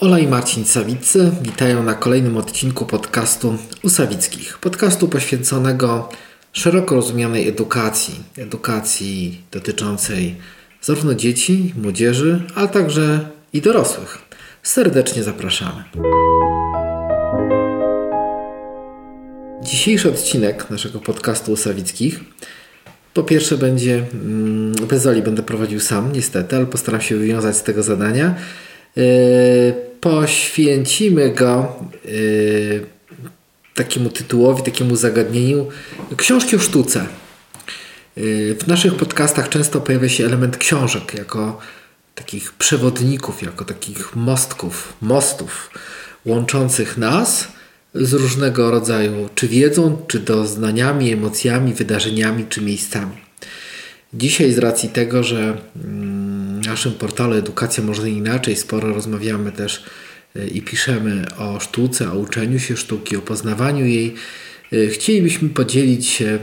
Ola i Marcin Sawicy witają na kolejnym odcinku podcastu Usawickich. Podcastu poświęconego szeroko rozumianej edukacji. Edukacji dotyczącej zarówno dzieci, młodzieży, ale także i dorosłych. Serdecznie zapraszamy. Dzisiejszy odcinek naszego podcastu Usawickich po pierwsze będzie, mm, bez Oli będę prowadził sam niestety, ale postaram się wywiązać z tego zadania. Poświęcimy go yy, takiemu tytułowi, takiemu zagadnieniu książki o sztuce. Yy, w naszych podcastach często pojawia się element książek jako takich przewodników, jako takich mostków, mostów łączących nas z różnego rodzaju czy wiedzą, czy doznaniami, emocjami, wydarzeniami, czy miejscami. Dzisiaj z racji tego, że mm, naszym portalu Edukacja Można Inaczej sporo rozmawiamy też y, i piszemy o sztuce, o uczeniu się sztuki, o poznawaniu jej, y, chcielibyśmy podzielić się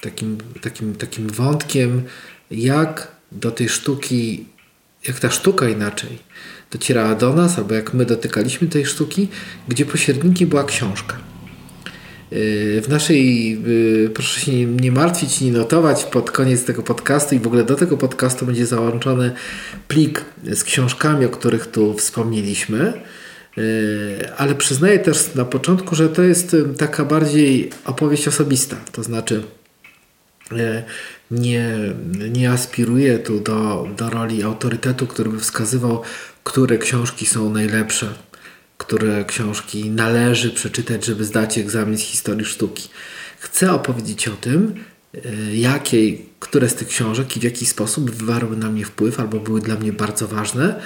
takim, takim, takim wątkiem, jak do tej sztuki, jak ta sztuka inaczej docierała do nas, albo jak my dotykaliśmy tej sztuki, gdzie pośrednikiem była książka. Yy, w naszej, yy, proszę się nie martwić, nie notować pod koniec tego podcastu i w ogóle do tego podcastu będzie załączony plik z książkami, o których tu wspomnieliśmy. Yy, ale przyznaję też na początku, że to jest taka bardziej opowieść osobista. To znaczy, nie, nie aspiruję tu do, do roli autorytetu, który by wskazywał, które książki są najlepsze, które książki należy przeczytać, żeby zdać egzamin z historii sztuki. Chcę opowiedzieć o tym, e, jakie, które z tych książek i w jaki sposób wywarły na mnie wpływ albo były dla mnie bardzo ważne e,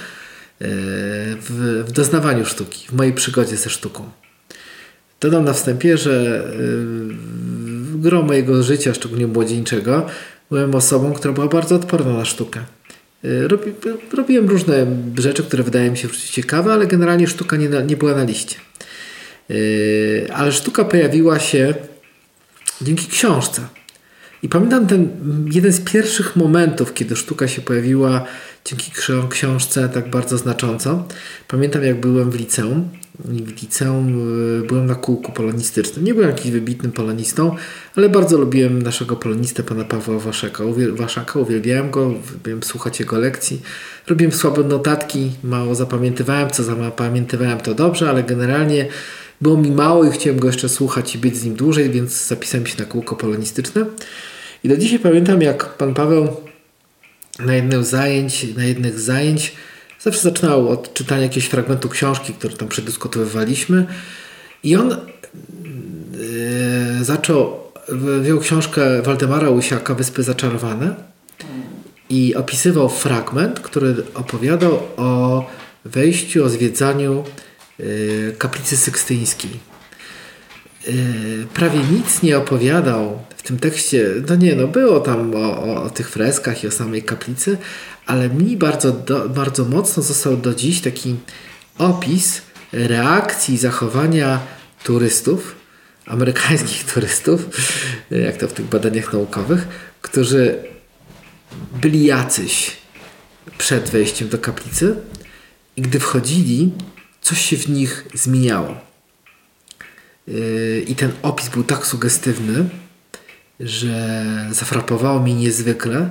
w, w doznawaniu sztuki, w mojej przygodzie ze sztuką. Dodam na wstępie, że w gro mojego życia, szczególnie młodzieńczego, byłem osobą, która była bardzo odporna na sztukę. Y, robi, robiłem różne rzeczy, które wydają mi się ciekawe, ale generalnie sztuka nie, nie była na liście. Y, ale sztuka pojawiła się dzięki książce. I pamiętam ten jeden z pierwszych momentów, kiedy sztuka się pojawiła dzięki książce tak bardzo znacząco. Pamiętam, jak byłem w liceum w liceum e, byłem na kółku polonistycznym. Nie byłem jakimś wybitnym polonistą, ale bardzo lubiłem naszego polonistę, pana Pawła Waszaka. Waszaka uwielbiałem go, lubiłem słuchać jego lekcji. Robiłem słabe notatki, mało zapamiętywałem, co zapamiętywałem to dobrze, ale generalnie było mi mało i chciałem go jeszcze słuchać i być z nim dłużej, więc zapisałem się na kółko polonistyczne. I do dzisiaj pamiętam, jak pan Paweł na jednym zajęć, na jednych zajęć Zawsze zaczynał od czytania jakiegoś fragmentu książki, który tam przedyskutowywaliśmy. I on yy, zaczął, wziął książkę Waldemara Łysiaka, Wyspy Zaczarowane i opisywał fragment, który opowiadał o wejściu, o zwiedzaniu yy, kaplicy sykstyńskiej. Yy, prawie nic nie opowiadał w tym tekście. No nie, no było tam o, o, o tych freskach i o samej kaplicy, ale mi bardzo, do, bardzo mocno został do dziś taki opis reakcji zachowania turystów, amerykańskich turystów, jak to w tych badaniach naukowych, którzy byli jacyś przed wejściem do kaplicy i gdy wchodzili, coś się w nich zmieniało. I ten opis był tak sugestywny, że zafrapowało mi niezwykle,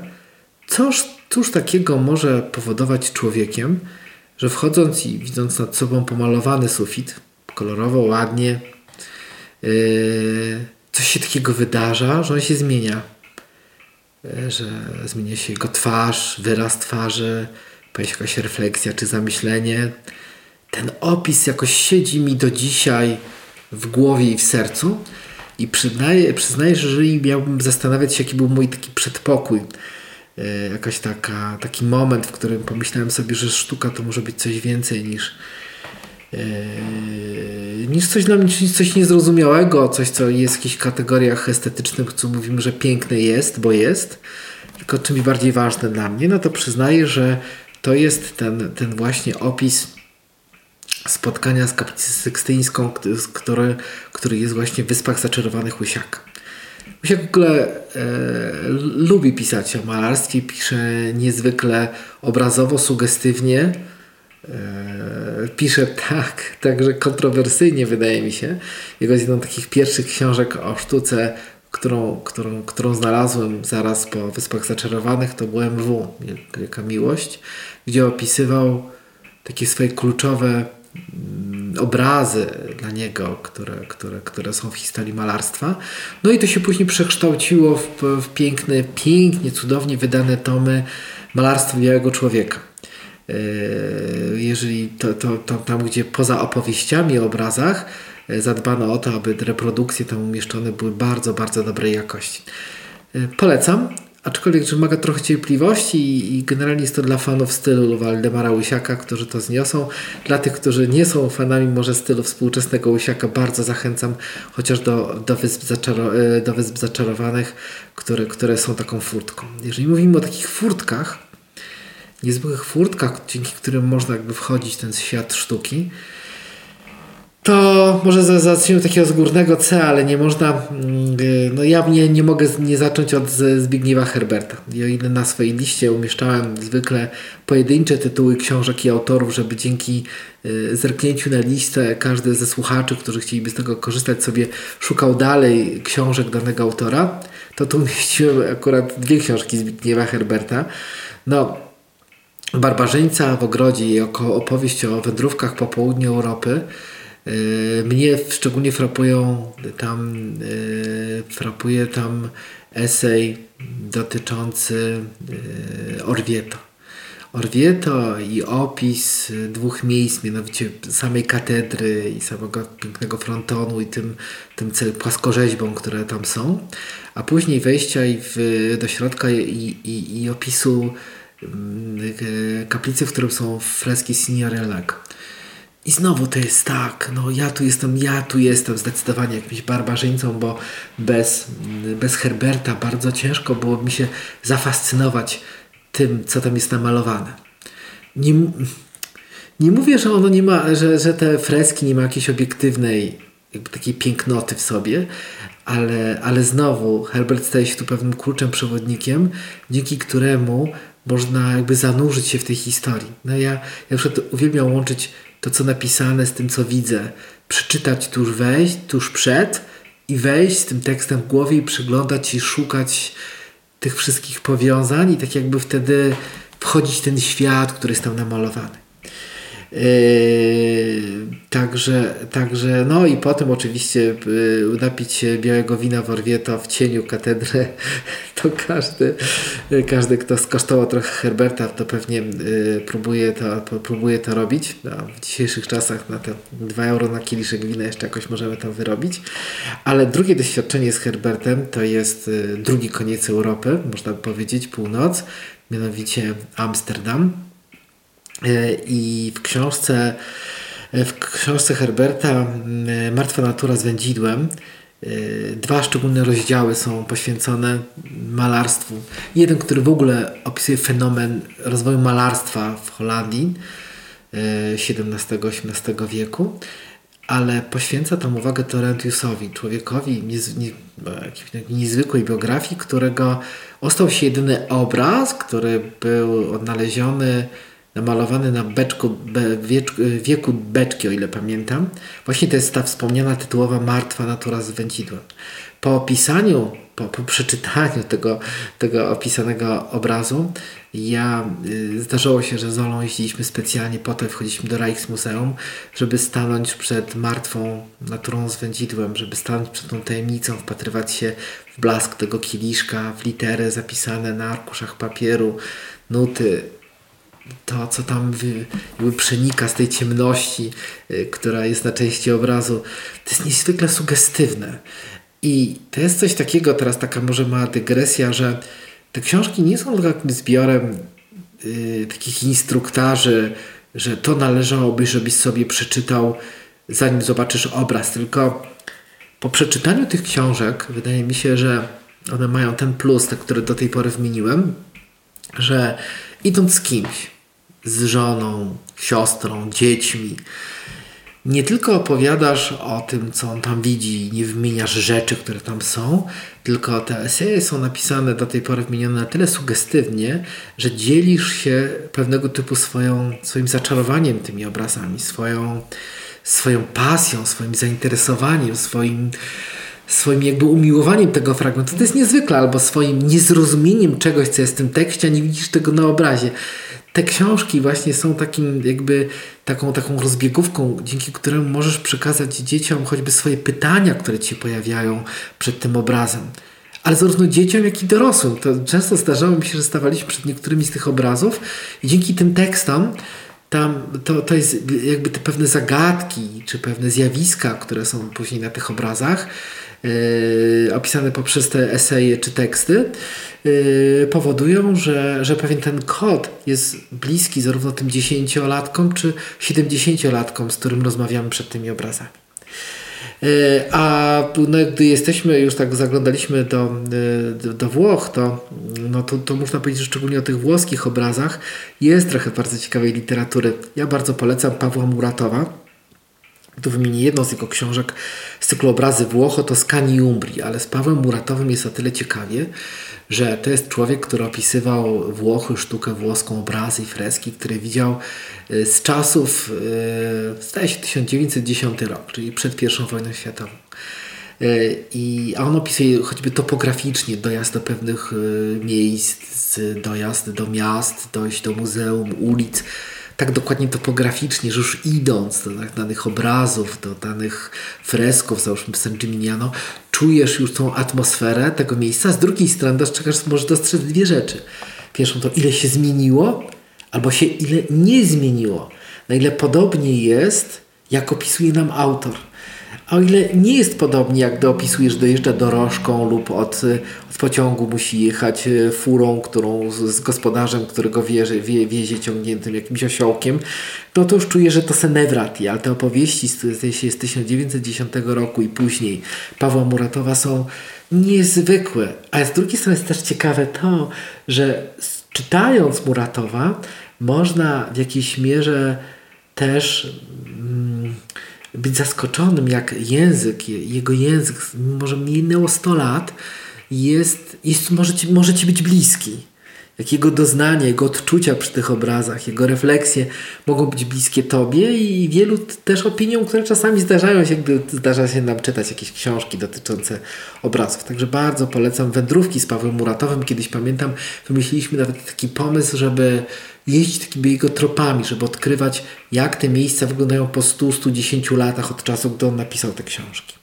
coż Cóż takiego może powodować człowiekiem, że wchodząc i widząc nad sobą pomalowany sufit, kolorowo, ładnie, yy, coś się takiego wydarza, że on się zmienia. Yy, że zmienia się jego twarz, wyraz twarzy, pojawia się jakaś refleksja czy zamyślenie. Ten opis jakoś siedzi mi do dzisiaj w głowie i w sercu. I przyznaję, przyznaję, że jeżeli miałbym zastanawiać się, jaki był mój taki przedpokój, E, jakaś taka, taki moment, w którym pomyślałem sobie, że sztuka to może być coś więcej niż e, niż coś dla mnie, niż coś niezrozumiałego, coś co jest w jakichś kategoriach estetycznych, co mówimy, że piękne jest, bo jest, tylko czymś bardziej ważne dla mnie, no to przyznaję, że to jest ten, ten właśnie opis spotkania z kaplicą sykstyńską, który, który jest właśnie w Wyspach Zaczarowanych Łysiaka. Się w ogóle e, lubi pisać o malarstwie, pisze niezwykle obrazowo, sugestywnie. E, pisze tak, także kontrowersyjnie wydaje mi się. Jego z jedną z takich pierwszych książek o sztuce, którą, którą, którą znalazłem zaraz po Wyspach Zaczarowanych, to było MW, Wielka Miłość, gdzie opisywał takie swoje kluczowe obrazy dla niego, które, które, które są w historii malarstwa. No i to się później przekształciło w, w piękne, pięknie, cudownie wydane tomy malarstwa białego człowieka. E, jeżeli to, to, to tam, gdzie poza opowieściami o obrazach e, zadbano o to, aby reprodukcje tam umieszczone były bardzo, bardzo dobrej jakości. E, polecam, aczkolwiek wymaga trochę cierpliwości i, i, generalnie jest to dla fanów stylu Waldemara Łysiaka, którzy to zniosą. Dla tych, którzy nie są fanami może stylu współczesnego Łysiaka, bardzo zachęcam chociaż do, do, Wysp, Zaczaro do Wysp Zaczarowanych, które, które są taką furtką. Jeżeli mówimy o takich furtkach, niezwykłych furtkach, dzięki którym można jakby wchodzić w ten świat sztuki, to może zacznijmy takiego z górnego C, ale nie można, mm, y, no ja nie, nie mogę nie zacząć od Zbigniewa Herberta. O ile na swojej liście umieszczałem zwykle pojedyncze tytuły książek i autorów, żeby dzięki y, zerknięciu na listę każdy ze słuchaczy, którzy chcieliby z tego korzystać, sobie szukał dalej książek danego autora, to tu umieściłem akurat dwie książki Zbigniewa Herberta. No, Barbarzyńca w ogrodzie i opowieść o wędrówkach po południu Europy mnie szczególnie frapują tam y, frapuje tam esej dotyczący y, Orvieto. Orvieto i opis dwóch miejsc, mianowicie samej katedry i samego pięknego frontonu i tym, tym płaskorzeźbą, które tam są, a później wejścia i w, do środka i, i, i opisu E, kaplicy, w którym są freski Signorelak. I znowu to jest tak, no ja tu jestem, ja tu jestem zdecydowanie jakimś barbarzyńcą, bo bez, bez Herberta bardzo ciężko było mi się zafascynować tym, co tam jest namalowane. Nie, nie mówię, że ono nie ma, że, że te freski nie ma jakiejś obiektywnej, jakby takiej pięknoty w sobie, ale, ale znowu Herbert staje się tu pewnym kluczem przewodnikiem, dzięki któremu można jakby zanurzyć się w tej historii. No ja, ja na przykład uwielbiam łączyć to, co napisane z tym, co widzę. Przeczytać tuż wejść, tuż przed i wejść z tym tekstem w głowie i przyglądać i szukać tych wszystkich powiązań i tak jakby wtedy wchodzić w ten świat, który jest tam namalowany. Yy, także, także, no i potem oczywiście yy, napić się białego wina w Orvieto w cieniu katedry, to każdy, każdy kto skosztował trochę Herberta, to pewnie yy, próbuje, to, próbuje to robić. No, w dzisiejszych czasach na te 2 euro na kieliszek wina jeszcze jakoś możemy to wyrobić. Ale drugie doświadczenie z Herbertem to jest drugi koniec Europy, można by powiedzieć, północ, mianowicie Amsterdam I w książce, e, w książce Herberta Martwa natura z wędzidłem e, dwa szczególne rozdziały są poświęcone malarstwu. Jeden, który w ogóle opisuje fenomen rozwoju malarstwa w Holandii XVII-XVIII wieku, ale poświęca tam uwagę Torrentiusowi, człowiekowi niez, nie, niezwykłej biografii, którego ostał się jedyny obraz, który był odnaleziony namalowany na beczku, be, wieku beczki, o ile pamiętam. Właśnie to jest ta wspomniana tytułowa Martwa natura z wędzidłem. Po opisaniu, po, po przeczytaniu tego, tego opisanego obrazu, ja y, się, że z Olą jeździliśmy specjalnie po to, wchodziliśmy do Rijksmuseum, żeby stanąć przed martwą naturą z wędzidłem, żeby stanąć przed tą tajemnicą, wpatrywać się w blask tego kieliszka, w litery zapisane na arkuszach papieru, nuty, to, co tam jakby przenika z tej ciemności, y, która jest na części obrazu, to jest niezwykle sugestywne. I to jest coś takiego, teraz taka może mała dygresja, że te książki nie są tylko zbiorem y, takich instruktarzy, że to należałoby, żebyś sobie przeczytał, zanim zobaczysz obraz, tylko po przeczytaniu tych książek wydaje mi się, że one mają ten plus, te, który do tej pory wymieniłem, że idąc z kimś, z żoną, siostrą, dziećmi. nie tylko opowiadasz o tym, co on tam widzi, nie wymieniasz rzeczy, które tam są, tylko te eseje są napisane do tej pory wymienione na tyle sugestywnie, że dzielisz się pewnego typu swoją, swoim zaczarowaniem tymi obrazami, swoją, swoją pasją, swoim zainteresowaniem, swoim swoim jakby umiłowaniem tego fragmentu. To jest niezwykle, albo swoim niezrozumieniem czegoś, co jest w tym tekście, a nie widzisz tego na obrazie. Te książki właśnie są takim jakby taką, taką rozbiegówką, dzięki któremu możesz przekazać dzieciom choćby swoje pytania, które ci pojawiają przed tym obrazem. Ale zarówno dzieciom, jak i dorosłym. To często zdarzało mi się, że stawaliśmy przed niektórymi z tych obrazów i dzięki tym tekstom tam to, to jest jakby te pewne zagadki, czy pewne zjawiska, które są później na tych obrazach, opisane poprzez te eseje czy teksty, yy, powodują, że, że pewien ten kod jest bliski zarówno tym dziesięciolatkom czy siedemdziesięciolatkom, z którym rozmawiamy przed tymi obrazami. E, a no, gdy jesteśmy, już tak zaglądaliśmy do, do, do Włoch, to, no, to, to można powiedzieć, że szczególnie o tych włoskich obrazach jest trochę bardzo ciekawej literatury. Ja bardzo polecam Pawła Muratowa tu wymienię jedną z jego książek z cyklu Obrazy Włocho, to Skani Umbri, ale z Pawłem Muratowym jest o tyle ciekawie, że to jest człowiek, który opisywał Włochy, sztukę włoską, obrazy i freski, które widział y, z czasów, y, zdaje się 1910 rok, czyli przed I wojną światową. Y, I, a on opisuje choćby topograficznie dojazd do pewnych miejsc, dojazd do miast, dojść do muzeum, ulic, tak dokładnie topograficznie, że już idąc do danych obrazów, do danych fresków, załóżmy San Gimignano, czujesz już tą atmosferę tego miejsca. Z drugiej strony dostrzegasz, możesz dostrzec dwie rzeczy. Pierwszą to, ile się zmieniło, albo się ile nie zmieniło. Na ile podobnie jest, jak opisuje nam autor. O ile nie jest podobnie, jak gdy opisujesz, dojeżdża dorożką lub od, od pociągu musi jechać e, furą, którą z, z gospodarzem, którego wiezie, wie, wiezie ciągniętym jakimś osiołkiem, no to już czuję, że to senewrati, ale te opowieści z, z 1910 roku i później Pawła Muratowa są niezwykłe. A z drugiej strony jest też ciekawe to, że czytając Muratowa można w jakiejś mierze też być zaskoczonym, jak język, jego język, mimo że minęło 100 lat, jest, jest może, ci, może ci być bliski. Jak jego doznanie, jego odczucia przy tych obrazach, jego refleksje mogą być bliskie Tobie i wielu też opiniom, które czasami zdarzają się, gdy zdarza się nam czytać jakieś książki dotyczące obrazów. Także bardzo polecam wędrówki z Pawłem Muratowym. Kiedyś pamiętam, wymyśliliśmy nawet taki pomysł, żeby jeździć takimi jego tropami, żeby odkrywać, jak te miejsca wyglądają po 100-110 latach od czasu, gdy on napisał te książki.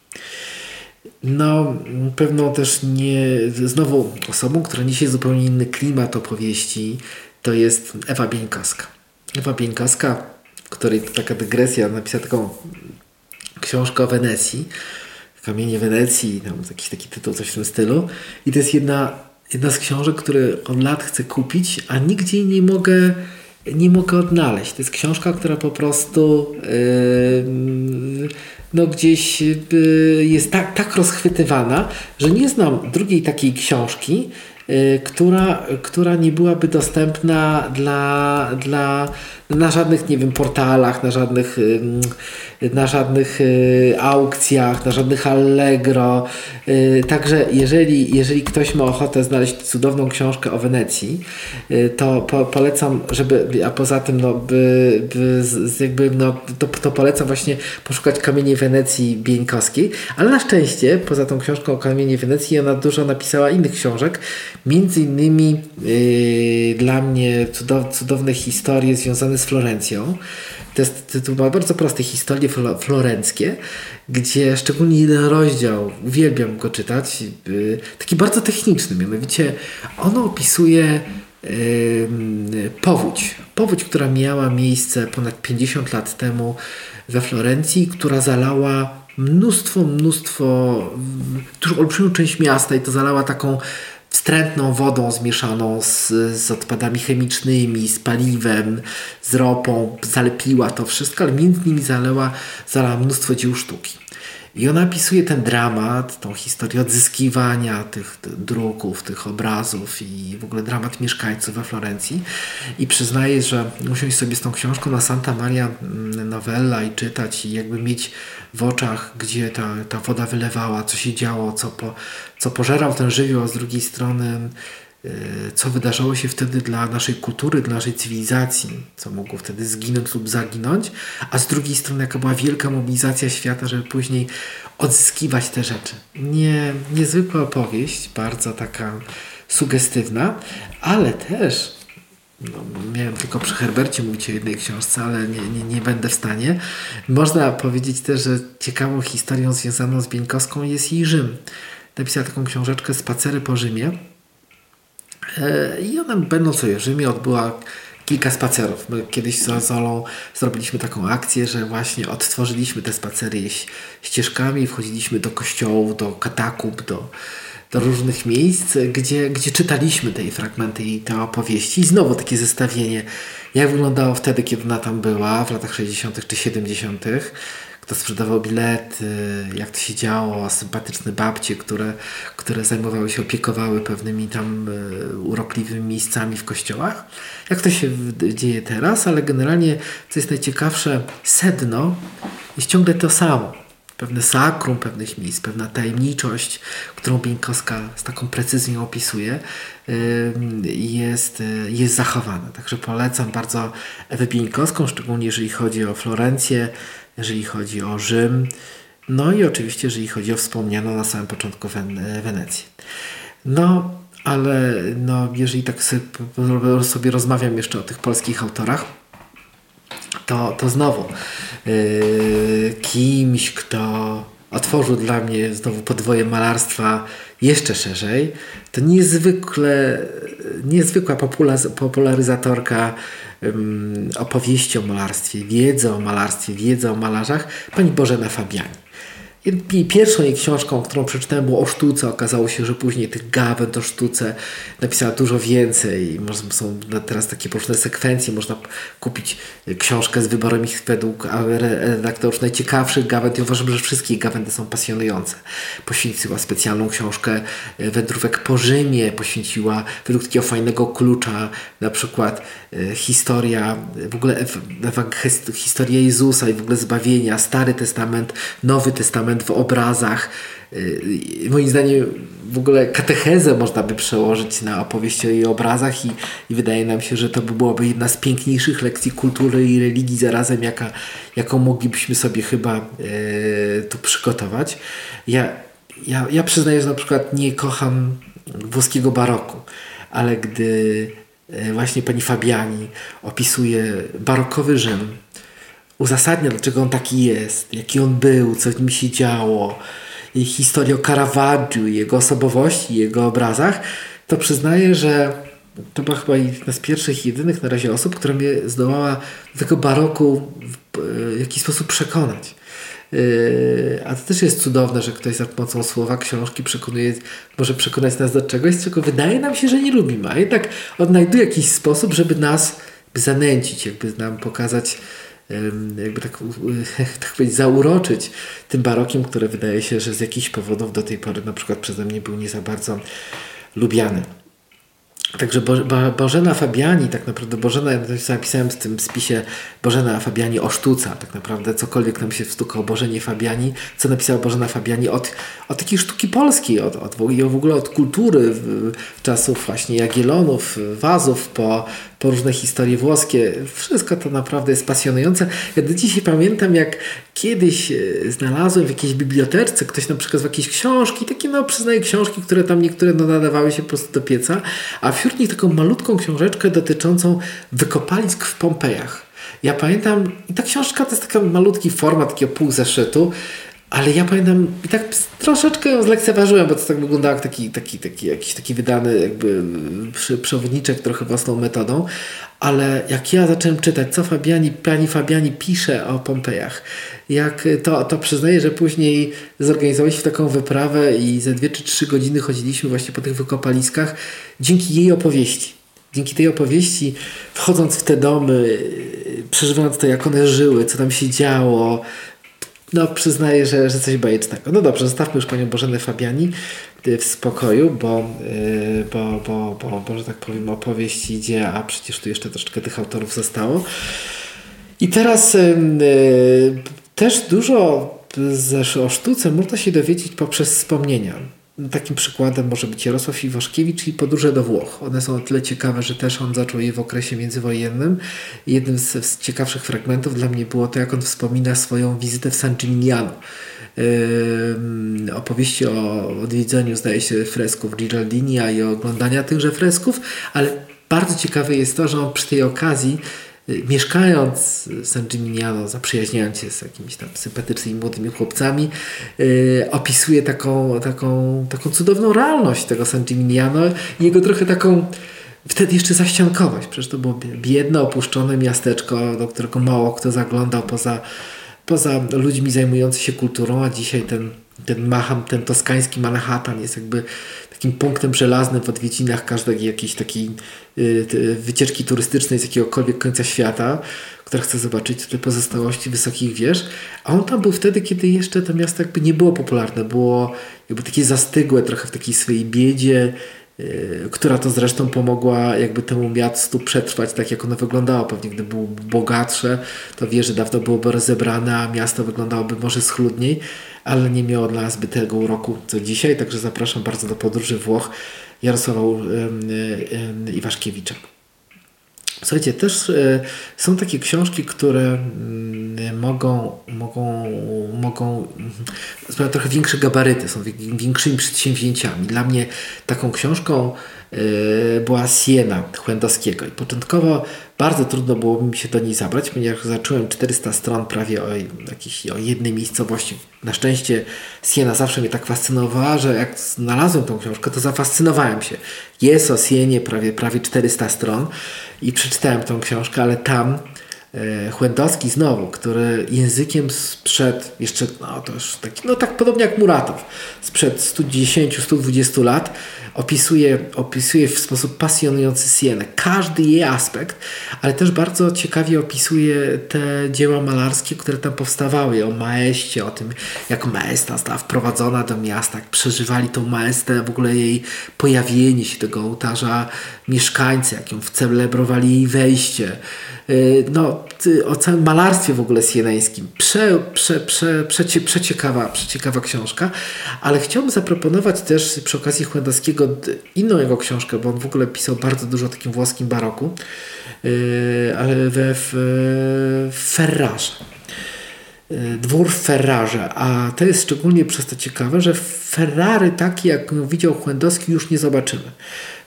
No, pewną też nie. Znowu osobą, która niesie zupełnie inny klimat opowieści, to jest Ewa Bieńkowska. Ewa Bieńkowska, w której taka dygresja, napisała taką książkę o Wenecji. Kamienie Wenecji, tam jakiś taki tytuł, coś w tym stylu. I to jest jedna jedna z książek, które od lat chcę kupić, a nigdzie nie mogę, nie mogę odnaleźć. To jest książka, która po prostu yy, no gdzieś yy, jest tak, tak rozchwytywana, że nie znam drugiej takiej książki, yy, która, która nie byłaby dostępna dla, dla, na żadnych, nie wiem, portalach, na żadnych na żadnych y, aukcjach, na żadnych Allegro. Y, także jeżeli, jeżeli ktoś ma ochotę znaleźć cudowną książkę o Wenecji, y, to po, polecam, żeby, a poza tym no, by, by jakby, no, to, to polecam właśnie poszukać Kamieni Wenecji Bieńkowskiej, ale na szczęście poza tą książką o Kamieni Wenecji ona dużo napisała innych książek, między innymi yy, dla mnie cudow, cudowne historie związane z Florencją. To jest tytuł ma bardzo prosty, historie florenckie, gdzie szczególnie jeden rozdział, uwielbiam go czytać, yy, taki bardzo techniczny, mianowicie ono opisuje powódź. Powódź, która miała miejsce ponad 50 lat temu we Florencji, która zalała mnóstwo, mnóstwo, olbrzymią część miasta i to zalała taką wstrętną wodą zmieszaną z, z odpadami chemicznymi, z paliwem, z ropą, zalepiła to wszystko, ale między nimi zaleła, zalała mnóstwo dzieł sztuki. I ona opisuje ten dramat, tą historię odzyskiwania tych, druków, tych obrazów i w ogóle dramat mieszkańców we Florencji. I przyznaje, że usiąść sobie z tą książką na Santa Maria mm, Novella i czytać i jakby mieć w oczach, gdzie ta, ta woda wylewała, co się działo, co, po, co pożerał ten żywioł, a z drugiej strony co wydarzało się wtedy dla naszej kultury, dla naszej cywilizacji, co mogło wtedy zginąć lub zaginąć, a z drugiej strony jaka była wielka mobilizacja świata, żeby później odzyskiwać te rzeczy. Nie, niezwykła opowieść, bardzo taka sugestywna, ale też no, miałem tylko przy Herbercie mówić o jednej książce, ale nie, nie, nie będę w stanie. Można powiedzieć też, że ciekawą historią związaną z Bieńkowską jest jej Rzym. Napisała taką książeczkę Spacery po Rzymie E, I ona będąc w Rzymie odbyła kilka spacerów. My kiedyś z Zolą zrobiliśmy taką akcję, że właśnie odtworzyliśmy te spacery ścieżkami wchodziliśmy do kościołów, do katakumb, do, do różnych miejsc, gdzie, gdzie czytaliśmy te fragmenty i te opowieści. I znowu takie zestawienie, jak wyglądało wtedy, kiedy ona tam była, w latach 60. czy 70 kto sprzedawał bilety, jak to się działo, sympatyczne babcie, które, które zajmowały się, opiekowały pewnymi tam e, urokliwymi miejscami w kościołach. Jak to się dzieje teraz, ale generalnie, co jest najciekawsze, sedno jest ciągle to samo. Pewne sakrum pewnych miejsc, pewna tajemniczość, którą Bieńkowska z taką precyzją opisuje, jest, e, jest zachowana. Także polecam bardzo Ewę Bieńkowską, szczególnie jeżeli chodzi o Florencję, jeżeli chodzi o Rzym, no i oczywiście, jeżeli chodzi o wspomnianą na samym początku Wen Wenecję. No, ale no, jeżeli tak sobie, sobie rozmawiam jeszcze o tych polskich autorach, to, to znowu yy, kimś, kto otworzył dla mnie znowu podwoje malarstwa jeszcze szerzej, to niezwykle, niezwykła popularyzatorka opowieści o malarstwie, wiedzy o malarstwie, wiedzy o malarzach, pani Bożena Fabiani. Pierwszą jej książką, którą przeczytałem, było o sztuce. Okazało się, że później tych gawęd o sztuce napisała dużo więcej. Są teraz takie różne sekwencje. Można kupić książkę z wyborem ich według redaktorów najciekawszych gawęd. I uważam, że wszystkie gawędy są pasjonujące. Poświęciła specjalną książkę e, wędrówek po Rzymie. Poświęciła według takiego fajnego klucza na przykład e, historia, w ogóle historia Jezusa i w ogóle zbawienia, Stary Testament, Nowy Testament w obrazach. Y, moim zdaniem w ogóle katechezę można by przełożyć na opowieści o jej obrazach i, i wydaje nam się, że to by byłaby jedna z piękniejszych lekcji kultury i religii zarazem, jaka, jaką moglibyśmy sobie chyba e, tu przygotować. Ja, ja, ja przyznaję, że na przykład nie kocham włoskiego baroku, ale gdy e, właśnie pani Fabiani opisuje barokowy Rzym, uzasadnia, dlaczego on taki jest, jaki on był, co w nim się działo, i historię o Caravaggiu, jego osobowości, jego obrazach, to przyznaję, że to była chyba jedna z pierwszych jedynych na razie osób, która mnie zdołała do tego baroku w jakiś sposób przekonać. Yy, a to też jest cudowne, że ktoś za pomocą słowa książki przekonuje, może przekonać nas do czegoś, czego wydaje nam się, że nie lubimy, a jednak odnajduje jakiś sposób, żeby nas zanęcić, jakby nam pokazać jakby tak, tak powiedzieć, zauroczyć tym barokiem, które wydaje się, że z jakichś powodów do tej pory na przykład przeze mnie był nie za bardzo lubiany. Także Bo, Bo, Bożena Fabiani, tak naprawdę Bożena, ja napisałem w tym spisie Bożena Fabiani o sztuce, tak naprawdę cokolwiek nam się wstuka o Bożenie Fabiani, co napisała Bożena Fabiani od, od takiej sztuki polskiej, od, od, w ogóle od kultury czasów właśnie Jagiellonów, Wazów, po, po różne historie włoskie. Wszystko to naprawdę jest pasjonujące. Ja do dzisiaj pamiętam, jak kiedyś e, znalazłem w jakiejś bibliotece, ktoś nam przekazał jakieś książki, takie no przyznaję książki, które tam niektóre no, nadawały się po prostu do pieca, a wśród nich taką malutką książeczkę dotyczącą wykopalisk w Pompejach. Ja pamiętam, i ta książka to jest taki malutki format, takiego pół zeszytu, ale ja pamiętam i tak troszeczkę ją zlekceważyłem, bo to tak wyglądało jak taki, taki, taki, jakiś taki wydany jakby przewodniczek trochę własną metodą, ale jak ja zacząłem czytać, co Fabiani, pani Fabiani pisze o Pompejach, jak to, to przyznaję, że później zorganizowaliśmy taką wyprawę i ze dwie czy trzy godziny chodziliśmy właśnie po tych wykopaliskach dzięki jej opowieści. Dzięki tej opowieści, wchodząc w te domy, przeżywając to, jak one żyły, co tam się działo, no przyznaję, że, że coś bajecznego. No dobrze, zostawmy już panią Bożenę Fabiani w spokoju, bo, bo, bo, bo, bo, że tak powiem, opowieść idzie, a przecież tu jeszcze troszeczkę tych autorów zostało. I teraz też dużo o sztuce można się dowiedzieć poprzez wspomnienia. Takim przykładem może być Jarosław Iwaszkiewicz i Podróże do Włoch. One są o tyle ciekawe, że też on zaczął je w okresie międzywojennym. Jednym z, z ciekawszych fragmentów dla mnie było to, jak on wspomina swoją wizytę w San Gimignano. Yy, opowieści o odwiedzeniu, zdaje się, fresków Giraldini, a i oglądania tychże fresków, ale bardzo ciekawe jest to, że on przy tej okazji mieszkając w San Gimignano, zaprzyjaźniając się z jakimiś tam sympatycznymi młodymi chłopcami, yy, opisuje taką, taką, taką cudowną realność tego San Gimignano i jego trochę taką wtedy jeszcze zaściankować. Przecież to było biedne, opuszczone miasteczko, do którego mało kto zaglądał poza, poza ludźmi zajmującymi się kulturą, a dzisiaj ten, ten Maham, ten toskański Manhattan jest jakby takim punktem żelaznym w odwiedzinach każdej jakiejś takiej y, wycieczki turystycznej z jakiegokolwiek końca świata, która chce zobaczyć te pozostałości wysokich wież. A on tam był wtedy, kiedy jeszcze to miasto jakby nie było popularne, było jakby takie zastygłe trochę w takiej swojej biedzie, która to zresztą pomogła jakby temu miastu przetrwać tak, jak ono wyglądało. Pewnie gdyby było bogatsze, to wieże dawno byłoby rozebrane, a miasto wyglądałoby może schludniej ale nie miało dla nas zbytego uroku co dzisiaj, także zapraszam bardzo do podróży Włoch Jarosława Iwaszkiewicza. Słuchajcie, też są takie książki, które mm, mogą, mogą, mogą mają mm, trochę większe gabaryty, są większymi przedsięwzięciami. Dla mnie taką książką e, była Siena Chłędowskiego i początkowo bardzo trudno było mi się do niej zabrać, ponieważ zacząłem 400 stron prawie o, jakiejś, o jednej miejscowości. Na szczęście Siena zawsze mnie tak fascynowała, że jak znalazłem tą książkę, to zafascynowałem się. Jest o Sienie prawie, prawie 400 stron i przeczytałem tą książkę, ale tam Chłędowski znowu, który językiem sprzed jeszcze, no to już taki, no tak podobnie jak Muratow, sprzed 110-120 lat, opisuje, opisuje w sposób pasjonujący Sienę. Każdy jej aspekt, ale też bardzo ciekawie opisuje te dzieła malarskie, które tam powstawały. O Maeście, o tym, jak Maesta została wprowadzona do miasta, jak przeżywali tą Maestę, w ogóle jej pojawienie się tego ołtarza mieszkańcy, jak ją celebrowali jej wejście. Y, no, o całym malarstwie w ogóle sieneńskim. Prze, prze, prze, przecie, przeciekawa, przeciekawa książka, ale chciałbym zaproponować też przy okazji Chłędowskiego inną jego książkę, bo on w ogóle pisał bardzo dużo o takim włoskim baroku, y, ale we w Ferrarze. Y, dwór w Ferrarze, a to jest szczególnie przez to ciekawe, że Ferrary taki jak widział Chłędowski już nie zobaczymy.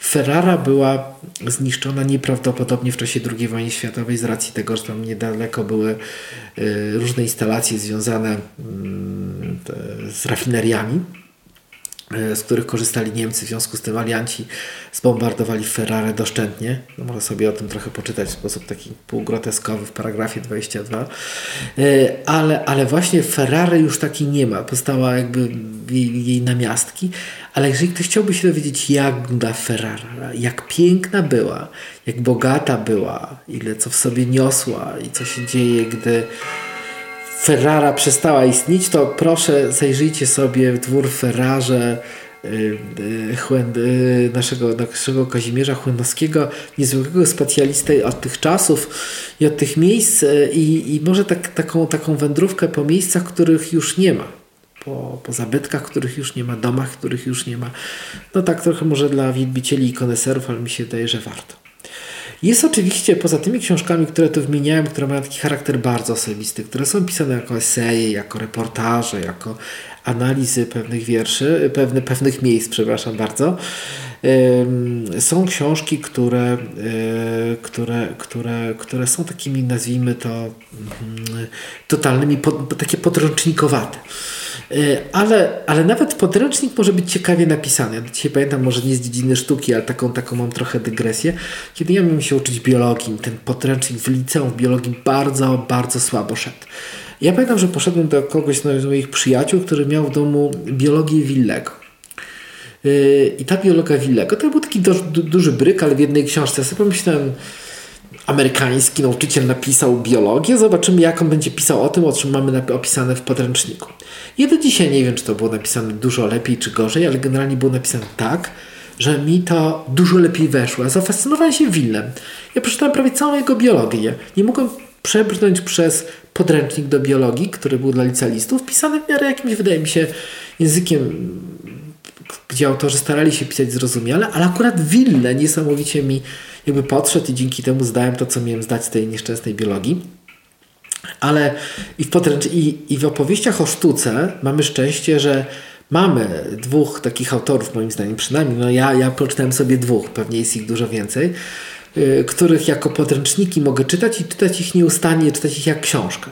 Ferrara była zniszczona nieprawdopodobnie w czasie II wojny światowej z racji tego, że tam niedaleko były y, różne instalacje związane mm, z rafineriami E, z których korzystali Niemcy. W związku z tym alianci zbombardowali Ferrarę doszczętnie. No, można sobie o tym trochę poczytać w sposób taki półgroteskowy w paragrafie 22. E, ale, ale właśnie Ferrary już takiej nie ma. Powstała jakby jej, jej namiastki. Ale jeżeli ktoś chciałby się dowiedzieć, jak wygląda Ferrara, jak piękna była, jak bogata była, ile co w sobie niosła i co się dzieje, gdy Ferrara przestała istnieć, to proszę zajrzyjcie sobie w dwór Ferrarze y, y, y, naszego, naszego Kazimierza Chłynowskiego, niezwykłego specjalisty od tych czasów i od tych miejsc i, i może tak, taką, taką wędrówkę po miejscach, których już nie ma. Po, po zabytkach, których już nie ma, domach, których już nie ma. No tak trochę może dla wielbicieli i koneserów, ale mi się wydaje, że warto. Jest oczywiście poza tymi książkami, które tu wymieniałem, które mają taki charakter bardzo osobisty, które są pisane jako eseje, jako reportaże, jako analizy pewnych wierszy, pewne, pewnych miejsc, przepraszam bardzo. Są książki, które, e, które, które, które są takimi, nazwijmy to, mm, totalnymi, takie podręcznikowate. E, ale, ale nawet podręcznik może być ciekawie napisany. Ja dzisiaj pamiętam, może nie z dziedziny sztuki, ale taką, taką mam trochę dygresję. Kiedy ja miałem się uczyć biologii, ten podręcznik w liceum w biologii bardzo, bardzo słabo szedł. Ja pamiętam, że poszedłem do kogoś z moich przyjaciół, który miał w domu biologię Willego. E, I ta biologia Willego to był taki du duży bryk, ale w jednej książce. Ja sobie pomyślałem, amerykański nauczyciel napisał biologię, zobaczymy jak on będzie pisał o tym, o czym mamy opisane w podręczniku. Ja do dzisiaj nie wiem, czy to było napisane dużo lepiej czy gorzej, ale generalnie było napisane tak, że mi to dużo lepiej weszło. Ja zafascynowałem się Willem. Ja przeczytałem prawie całą jego biologię. Nie mogłem przebrnąć przez podręcznik do biologii, który był dla licealistów, pisany w miarę jakimś, wydaje mi się, językiem, gdzie autorzy starali się pisać zrozumiale, ale akurat Wille niesamowicie mi jakby podszedł i dzięki temu zdałem to, co miałem zdać z tej nieszczęsnej biologii. Ale i w, podręcz... i, i w opowieściach o sztuce mamy szczęście, że mamy dwóch takich autorów, moim zdaniem przynajmniej. No ja, ja przeczytałem sobie dwóch, pewnie jest ich dużo więcej, yy, których jako podręczniki mogę czytać i czytać ich nieustannie, czytać ich jak książkę.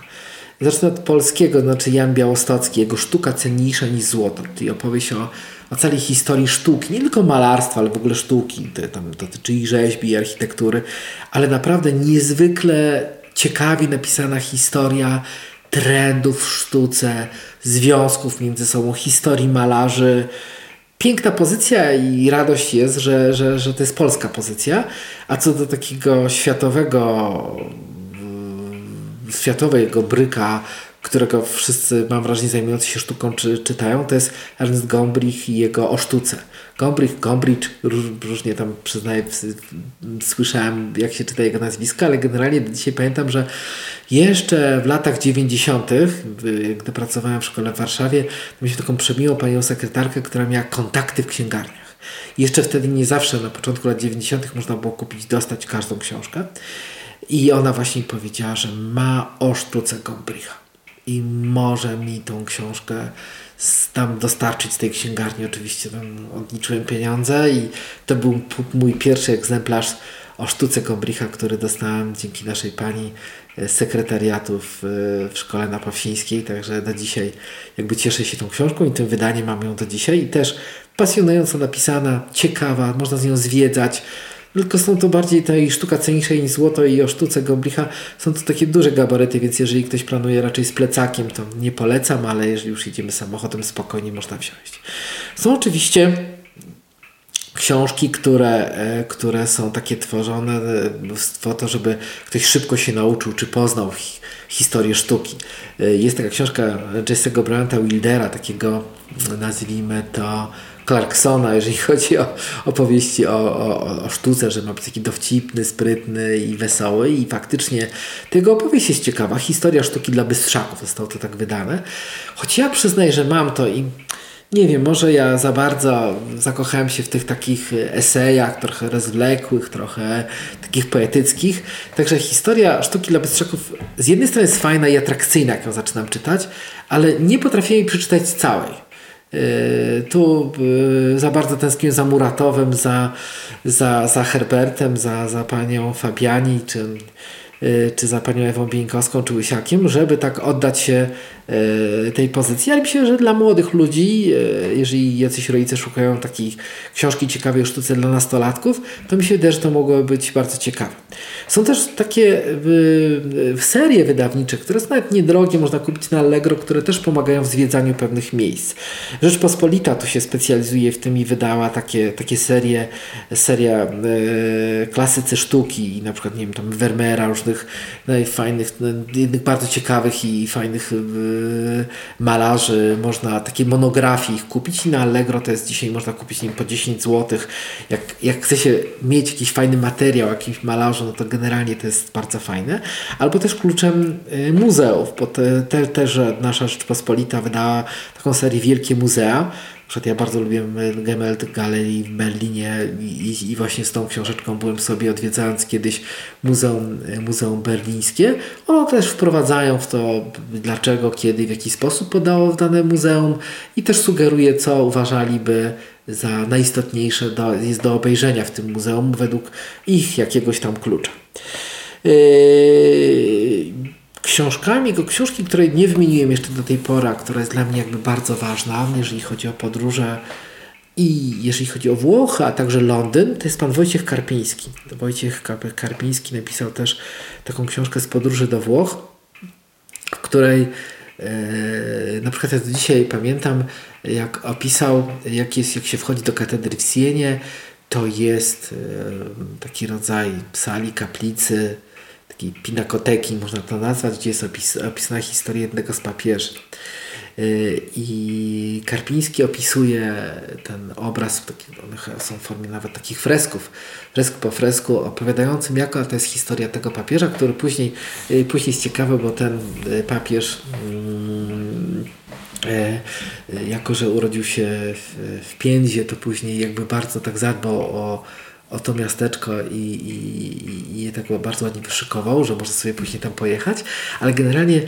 Zacznę od polskiego, znaczy Jan Białostocki, jego Sztuka cenniejsza niż złoto, czyli opowieść o, o całej historii sztuki, nie tylko malarstwa, ale w ogóle sztuki, to, tam dotyczy i rzeźbi, i architektury, ale naprawdę niezwykle ciekawie napisana historia trendów w sztuce, związków między sobą, historii malarzy. Piękna pozycja i radość jest, że, że, że to jest polska pozycja. A co do takiego światowego, światowego bryka którego wszyscy, mam wrażenie, zajmujący się sztuką czy, czytają, to jest Ernst Gombrich i jego O sztuce. Gombrich, Gombrich, różnie tam przyznaję, słyszałem jak się czyta jego nazwisko, ale generalnie dzisiaj pamiętam, że jeszcze w latach 90., gdy pracowałem w szkole w Warszawie, mieliśmy taką przemiłą panią sekretarkę, która miała kontakty w księgarniach. Jeszcze wtedy nie zawsze, na początku lat 90. można było kupić, dostać każdą książkę. I ona właśnie powiedziała, że ma o sztuce Gombricha i może mi tą książkę tam dostarczyć z tej księgarni. Oczywiście tam odliczyłem pieniądze i to był mój pierwszy egzemplarz o sztuce Gombricha, który dostałem dzięki naszej pani z sekretariatu w, w szkole na Pawsińskiej, także do dzisiaj jakby cieszę się tą książką i tym wydaniem mam ją do dzisiaj. I też pasjonująco napisana, ciekawa, można z nią zwiedzać, tylko są to bardziej tej sztuka cenniejsza niż złoto i o sztuce Gombricha są to takie duże gabaryty, więc jeżeli ktoś planuje raczej z plecakiem, to nie polecam, ale jeżeli już idziemy samochodem, spokojnie można wsiąść. Są oczywiście książki, które, e, które są takie tworzone e, po to, żeby ktoś szybko się nauczył czy poznał historię sztuki. E, jest taka książka Jesse'ego Bryanta Wildera, takiego nazwijmy to Clarksona, jeżeli chodzi o opowieści o, o, o sztuce, że ma być taki dowcipny, sprytny i wesoły i faktycznie tego opowieść jest ciekawa. Historia sztuki dla bystrzaków zostało to tak wydane. Choć ja przyznaję, że mam to i nie wiem, może ja za bardzo zakochałem się w tych takich esejach, trochę rozwlekłych, trochę takich poetyckich. Także historia sztuki dla bystrzaków z jednej strony jest fajna i atrakcyjna, jak ją zaczynam czytać, ale nie potrafię jej przeczytać całej. Yy, tu yy, za bardzo tęsknię za Muratowem, za, za, za Herbertem, za, za panią Fabiani, czy, yy, czy za panią Ewą Bieńkowską, czy Łysiakiem, żeby tak oddać się E, tej pozycji, ale myślę, że dla młodych ludzi, e, jeżeli jacyś rodzice szukają takiej książki ciekawej o sztuce dla nastolatków, to mi się wydaje, że to mogłoby być bardzo ciekawe. Są też takie serie wydawnicze, które są nawet niedrogie, można kupić na Allegro, które też pomagają w zwiedzaniu pewnych miejsc. Rzeczpospolita tu się specjalizuje w tym i wydała takie, takie serie, seria e, klasycy sztuki, na przykład, nie wiem, tam Vermeera, różnych fajnych, jednych bardzo ciekawych i fajnych malarzy, można takie monografii ich kupić i na Allegro to jest dzisiaj można kupić nim po 10 zł. Jak, jak chce się mieć jakiś fajny materiał o jakimś malarzu, no to generalnie to jest bardzo fajne. Albo też kluczem y, muzeów, bo te, te, też nasza Rzeczpospolita wydała taką serię Wielkie Muzea, przykład ja bardzo lubię Gemelt Galerii w Berlinie i, i, właśnie z tą książeczką byłem sobie odwiedzając kiedyś Muzeum, Muzeum Berlińskie. Ono też wprowadzają w to dlaczego, kiedy, w jaki sposób podało w dane muzeum i też sugeruje co uważaliby za najistotniejsze do, jest do obejrzenia w tym muzeum według ich jakiegoś tam klucza. Yy, książkami, go książki, której nie wymieniłem jeszcze do tej pory, która jest dla mnie jakby bardzo ważna, jeżeli chodzi o podróże i jeżeli chodzi o Włochy, a także Londyn, to jest pan Wojciech Karpiński. Wojciech Karpiński napisał też taką książkę z podróży do Włoch, w której e, na przykład ja do dzisiaj pamiętam, jak opisał, jak, jest, jak się wchodzi do katedry w Sienie, to jest e, taki rodzaj sali, kaplicy, takiej pinakoteki, można to nazwać, gdzie jest opis, opisana historia jednego z papieży. Y, I Karpiński opisuje ten obraz, one są w formie nawet takich fresków, fresk po fresku, opowiadającym jaka to jest historia tego papieża, który później, y, później jest ciekawy, bo ten y, papież mm, jako, że urodził się w, w Piędzie, to później jakby bardzo tak zadbał o, o to miasteczko i, i, i je tak bardzo ładnie wyszykował, że można sobie później tam pojechać, ale generalnie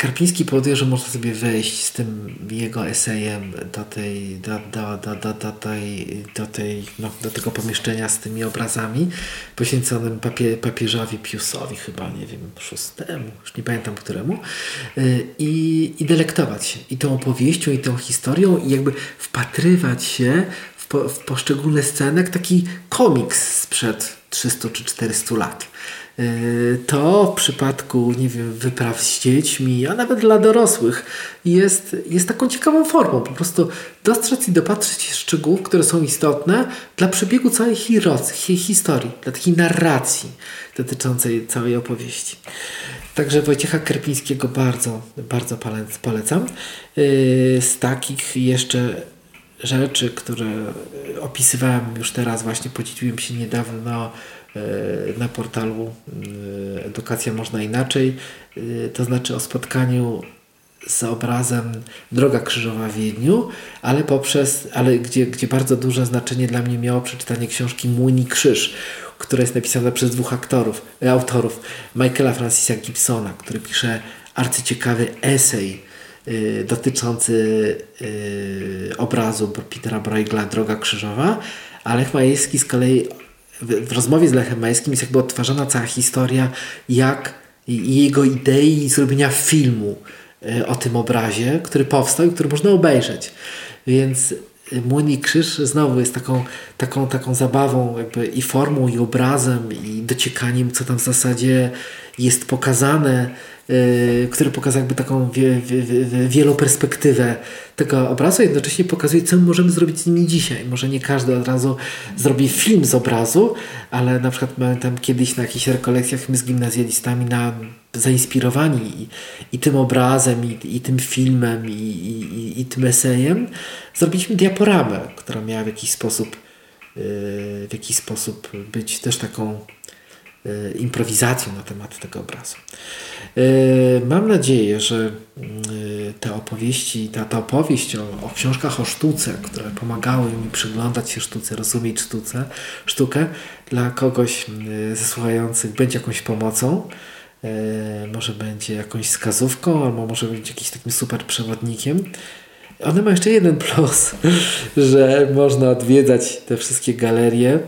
Karpiński powoduje, że można sobie wejść z tym jego esejem do tej, do, do, do, do, do tej, do, tej no, do tego pomieszczenia z tymi obrazami poświęconym papie, papieżowi Piusowi chyba, nie wiem, szóstemu, już nie pamiętam któremu y, i, i delektować się i tą opowieścią i tą historią i jakby wpatrywać się po, w poszczególne sceny jak taki komiks sprzed 300 czy 400 lat. E, to w przypadku, nie wiem, wypraw z dziećmi, a nawet dla dorosłych jest, jest taką ciekawą formą. Po prostu dostrzec i dopatrzeć się szczegółów, które są istotne dla przebiegu całej historii, dla takiej narracji dotyczącej całej opowieści. Także Wojciecha Kerpińskiego bardzo, bardzo polecam. E, z takich jeszcze rzeczy, które opisywałem już teraz, właśnie podzieliłem się niedawno E, na portalu e, Edukacja Można Inaczej, e, to znaczy o spotkaniu z obrazem Droga Krzyżowa w Wiedniu, ale poprzez, ale gdzie, gdzie bardzo duże znaczenie dla mnie miało przeczytanie książki Młyni Krzyż, która jest napisana przez dwóch aktorów, autorów, Michaela Francisa Gibsona, który pisze arcyciekawy esej dotyczący y, obrazu Petera Bruegla Droga Krzyżowa, a Lech Majewski z kolei w, rozmowie z Lechem Majskim jest jakby odtwarzana cała historia, jak jego idei zrobienia filmu e, o tym obrazie, który powstał i który można obejrzeć. Więc Młyn i Krzyż znowu jest taką, taką, taką zabawą jakby i formą, i obrazem, i dociekaniem, co tam w zasadzie jest pokazane Y, który pokazał jakby taką wie, wie, wie, wieloperspektywę tego obrazu, jednocześnie pokazuje, co my możemy zrobić z nimi dzisiaj. Może nie każdy od razu zrobi film z obrazu, ale na przykład pamiętam kiedyś na jakichś rekolekcjach my z gimnazjalistami na, zainspirowani i, i tym obrazem, i, i tym filmem, i, i, i tym esejem, zrobiliśmy diaporamę, która miała w jakiś sposób y, w jakiś sposób być też taką improwizacją na temat tego obrazu. E, mam nadzieję, że e, te opowieści, ta, ta opowieść o, o książkach o sztuce, które pomagały mi przyglądać się sztuce, rozumieć sztuce, sztukę, dla kogoś e, ze słuchających będzie jakąś pomocą. Może będzie jakąś wskazówką, albo może być jakimś takim super przewodnikiem. One ma jeszcze jeden plus, że można odwiedzać te wszystkie galerie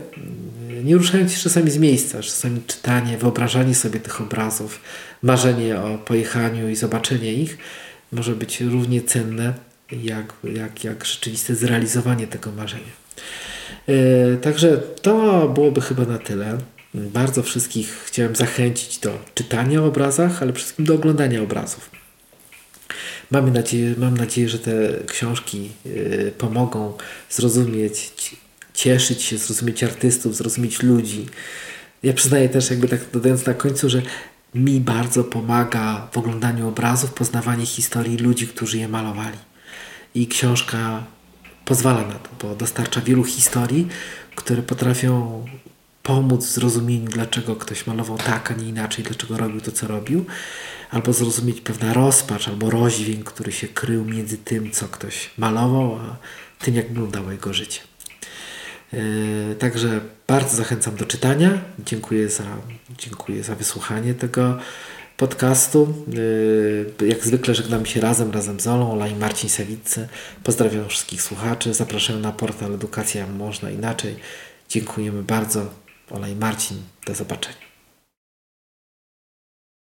nie ruszając się czasami z miejsca, czasami czytanie, wyobrażanie sobie tych obrazów, marzenie o pojechaniu i zobaczenie ich może być równie cenne jak, jak, jak rzeczywiste zrealizowanie tego marzenia. Yy, także to byłoby chyba na tyle. Bardzo wszystkich chciałem zachęcić do czytania o obrazach, ale przede wszystkim do oglądania obrazów. Mamy nadzieję, mam nadzieję, że te książki yy, pomogą zrozumieć cieszyć się, zrozumieć artystów, zrozumieć ludzi. Ja przyznaję też, jakby tak dodając na końcu, że mi bardzo pomaga w oglądaniu obrazów poznawanie historii ludzi, którzy je malowali. I książka pozwala na to, bo dostarcza wielu historii, które potrafią pomóc w zrozumieniu, dlaczego ktoś malował tak, a nie inaczej, dlaczego robił to, co robił, albo zrozumieć pewna rozpacz albo rozdźwięk, który się krył między tym, co ktoś malował, a tym, jak wyglądało jego życie. Yy, także bardzo zachęcam do czytania. Dziękuję za, dziękuję za wysłuchanie tego podcastu. Yy, jak zwykle żegnam się razem, razem z Olą, Ola i Marcin Sawicy. Pozdrawiam wszystkich słuchaczy. Zapraszam na portal Edukacja Można Inaczej. Dziękujemy bardzo. Ola i Marcin. Do zobaczenia.